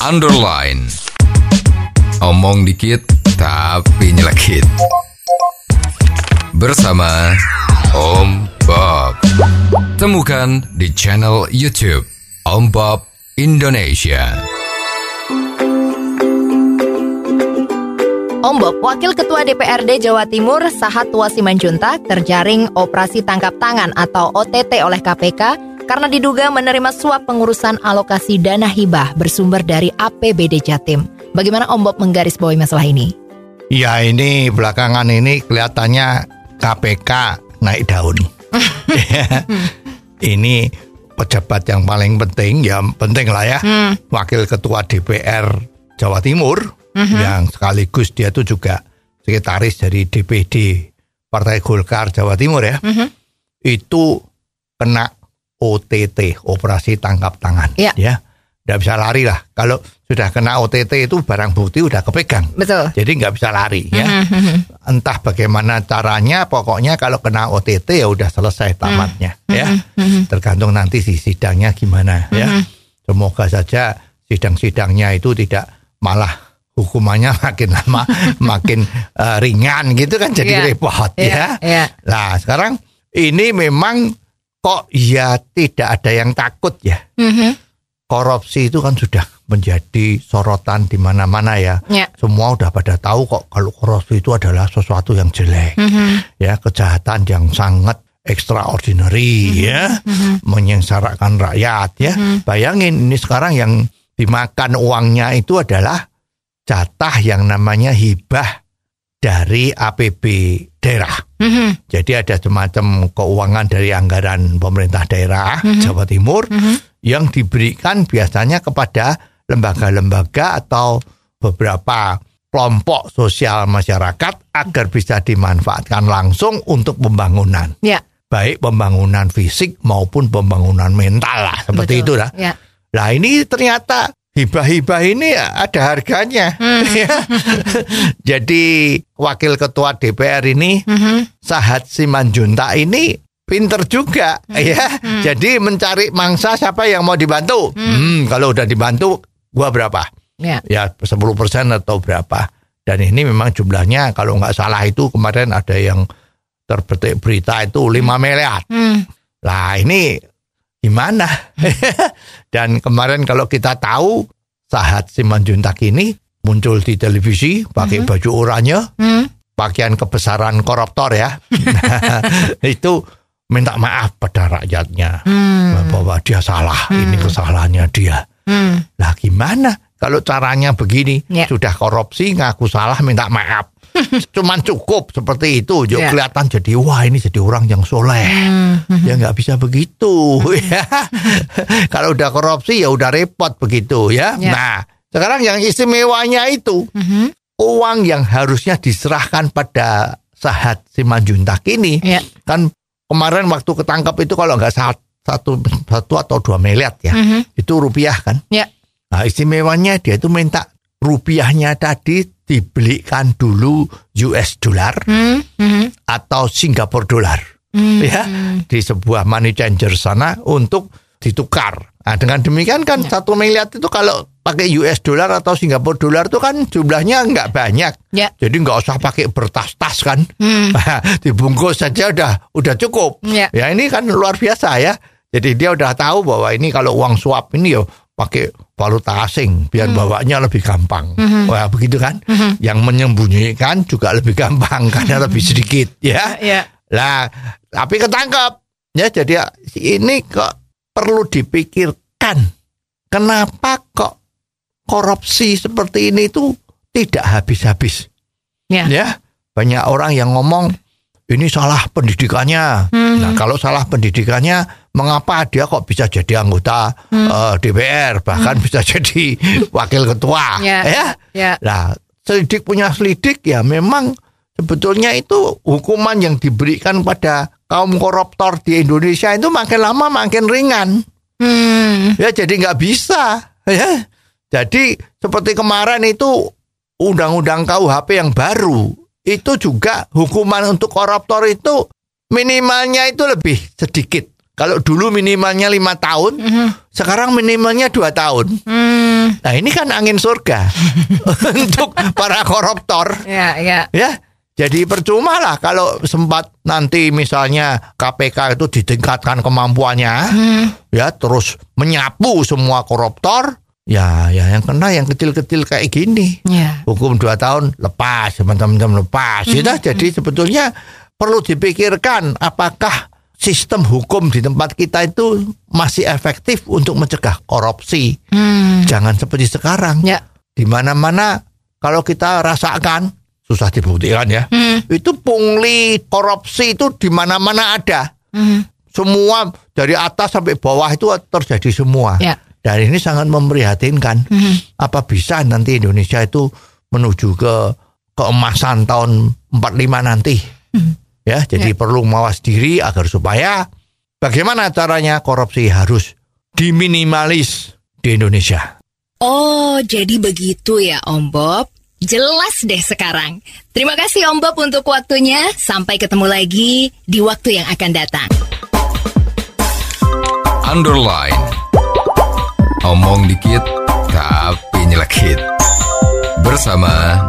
underline. Omong dikit tapi nyelekit. Bersama Om Bob. Temukan di channel YouTube Om Bob Indonesia. Om Bob, Wakil Ketua DPRD Jawa Timur Sahat Tua Simanjuntak terjaring operasi tangkap tangan atau OTT oleh KPK karena diduga menerima suap pengurusan alokasi dana hibah bersumber dari APBD Jatim. Bagaimana Om Bob menggarisbawahi masalah ini? Ya ini belakangan ini kelihatannya KPK naik daun. ini pejabat yang paling penting, ya penting lah ya, Wakil Ketua DPR Jawa Timur yang sekaligus dia tuh juga sekretaris dari DPD Partai Golkar Jawa Timur ya, itu kena OTT operasi tangkap tangan, Ya. ya, nggak bisa lari lah. Kalau sudah kena OTT itu barang bukti udah kepegang. Betul. Jadi nggak bisa lari ya. Entah bagaimana caranya, pokoknya kalau kena OTT ya udah selesai tamatnya ya. Tergantung nanti si sidangnya gimana ya. Semoga saja sidang-sidangnya itu tidak malah hukumannya makin lama makin eh, ringan gitu kan jadi Iya. repot Iya, ya. iya. Nah sekarang ini memang kok ya tidak ada yang takut ya. Mhm. Korupsi itu kan sudah menjadi sorotan di mana-mana ya Ya. semua udah pada tahu kok kalau korupsi itu adalah sesuatu yang jelek Mhm. ya kejahatan yang sangat extraordinary ya menyengsarakan rakyat ya bayangin ini sekarang yang dimakan uangnya itu adalah jatah yang namanya hibah dari APB daerah Mhm. jadi ada semacam keuangan dari anggaran pemerintah daerah Jawa Timur yang diberikan biasanya kepada lembaga-lembaga atau beberapa kelompok sosial masyarakat agar bisa dimanfaatkan langsung untuk pembangunan. Ya. Baik pembangunan fisik maupun pembangunan mental lah seperti Betul. itu lah. Ya. Nah ini ternyata hibah-hibah ini ada harganya. ya. Jadi wakil ketua DPR ini Mhm. Sahat Simanjunta ini pinter juga ya. Jadi mencari mangsa siapa yang mau dibantu. Hmm, kalau udah dibantu gua berapa? Ya. Ya 10% atau berapa. Dan ini memang jumlahnya kalau nggak salah itu kemarin ada yang terbetik berita itu 5 miliar. Hmm. Lah ini gimana? Dan kemarin kalau kita tahu Sahat Simanjuntak ini muncul di televisi pakai baju oranye, Hmm. pakaian kebesaran koruptor ya. itu minta maaf pada rakyatnya Hmm. bahwa dia salah, ini kesalahannya dia. Hmm. Lah gimana kalau caranya begini? Ya. Sudah korupsi ngaku salah minta maaf. Cuman cukup seperti itu. Ya, Ya. kelihatan jadi wah ini jadi orang yang soleh. Hmm. Ya nggak bisa begitu ya. Kalau udah korupsi ya udah repot begitu ya. Ya. Nah, sekarang yang istimewanya itu Mhm. uang yang harusnya diserahkan pada Sahat Simanjuntak ini Ya. kan kemarin waktu ketangkap itu kalau nggak satu satu atau dua miliar ya Mhm. itu rupiah kan. Ya. Nah istimewanya dia itu minta rupiahnya tadi dibelikan dulu US dollar Hmm. Mhm. atau Singapore dollar Hmm. ya di sebuah money changer sana untuk ditukar. Nah, dengan demikian kan satu miliar itu kalau pakai US dollar atau Singapore dollar itu kan jumlahnya nggak banyak. Ya. Jadi nggak usah pakai bertas-tas kan. Hmm. Dibungkus saja udah udah cukup. Ya. Ya ini kan luar biasa ya. Jadi dia udah tahu bahwa ini kalau uang suap ini ya pakai valuta asing biar bawanya lebih gampang. Wah begitu kan? Yang menyembunyikan juga lebih gampang karena lebih sedikit ya. Ya. Lah, tapi ketangkep. Ya jadi ini kok perlu dipikirkan. Kenapa kok korupsi seperti ini itu tidak habis-habis? Ya. Ya, banyak orang yang ngomong ini salah pendidikannya. Hmm. Nah, kalau salah pendidikannya, mengapa dia kok bisa jadi anggota eh, DPR, bahkan bisa jadi wakil ketua? Hmm. Ya. ya? Ya. Nah, selidik punya selidik ya memang sebetulnya itu hukuman yang diberikan pada kaum koruptor di Indonesia itu makin lama makin ringan. Hmm. Ya jadi nggak bisa. Ya. Jadi seperti kemarin itu undang-undang KUHP yang baru itu juga hukuman untuk koruptor itu minimalnya itu lebih sedikit. Kalau dulu minimalnya lima tahun, sekarang minimalnya dua tahun. Hmm. Nah ini kan angin surga untuk para koruptor. Ya, ya. Ya, jadi percuma lah kalau sempat nanti misalnya KPK itu ditingkatkan kemampuannya, ya terus menyapu semua koruptor, ya ya yang kena yang kecil-kecil kayak gini. Ya. Hukum dua tahun lepas, teman-teman lepas. Ya, jadi sebetulnya perlu dipikirkan apakah sistem hukum di tempat kita itu masih efektif untuk mencegah korupsi. Hmm. Jangan seperti sekarang. Ya. Di mana-mana kalau kita rasakan susah dibuktikan ya. Hmm. Itu pungli korupsi itu di mana-mana ada. Hmm. Semua dari atas sampai bawah itu terjadi semua. Ya. Dan ini sangat memprihatinkan. Hmm. Apa bisa nanti Indonesia itu menuju ke keemasan tahun 45 nanti? Hmm. Ya, jadi perlu mawas diri agar supaya bagaimana caranya korupsi harus diminimalis di Indonesia. Oh, jadi begitu ya Om Bob. Jelas deh sekarang. Terima kasih Om Bob untuk waktunya. Sampai ketemu lagi di waktu yang akan datang. Underline. Omong dikit tapi nyelekit. Bersama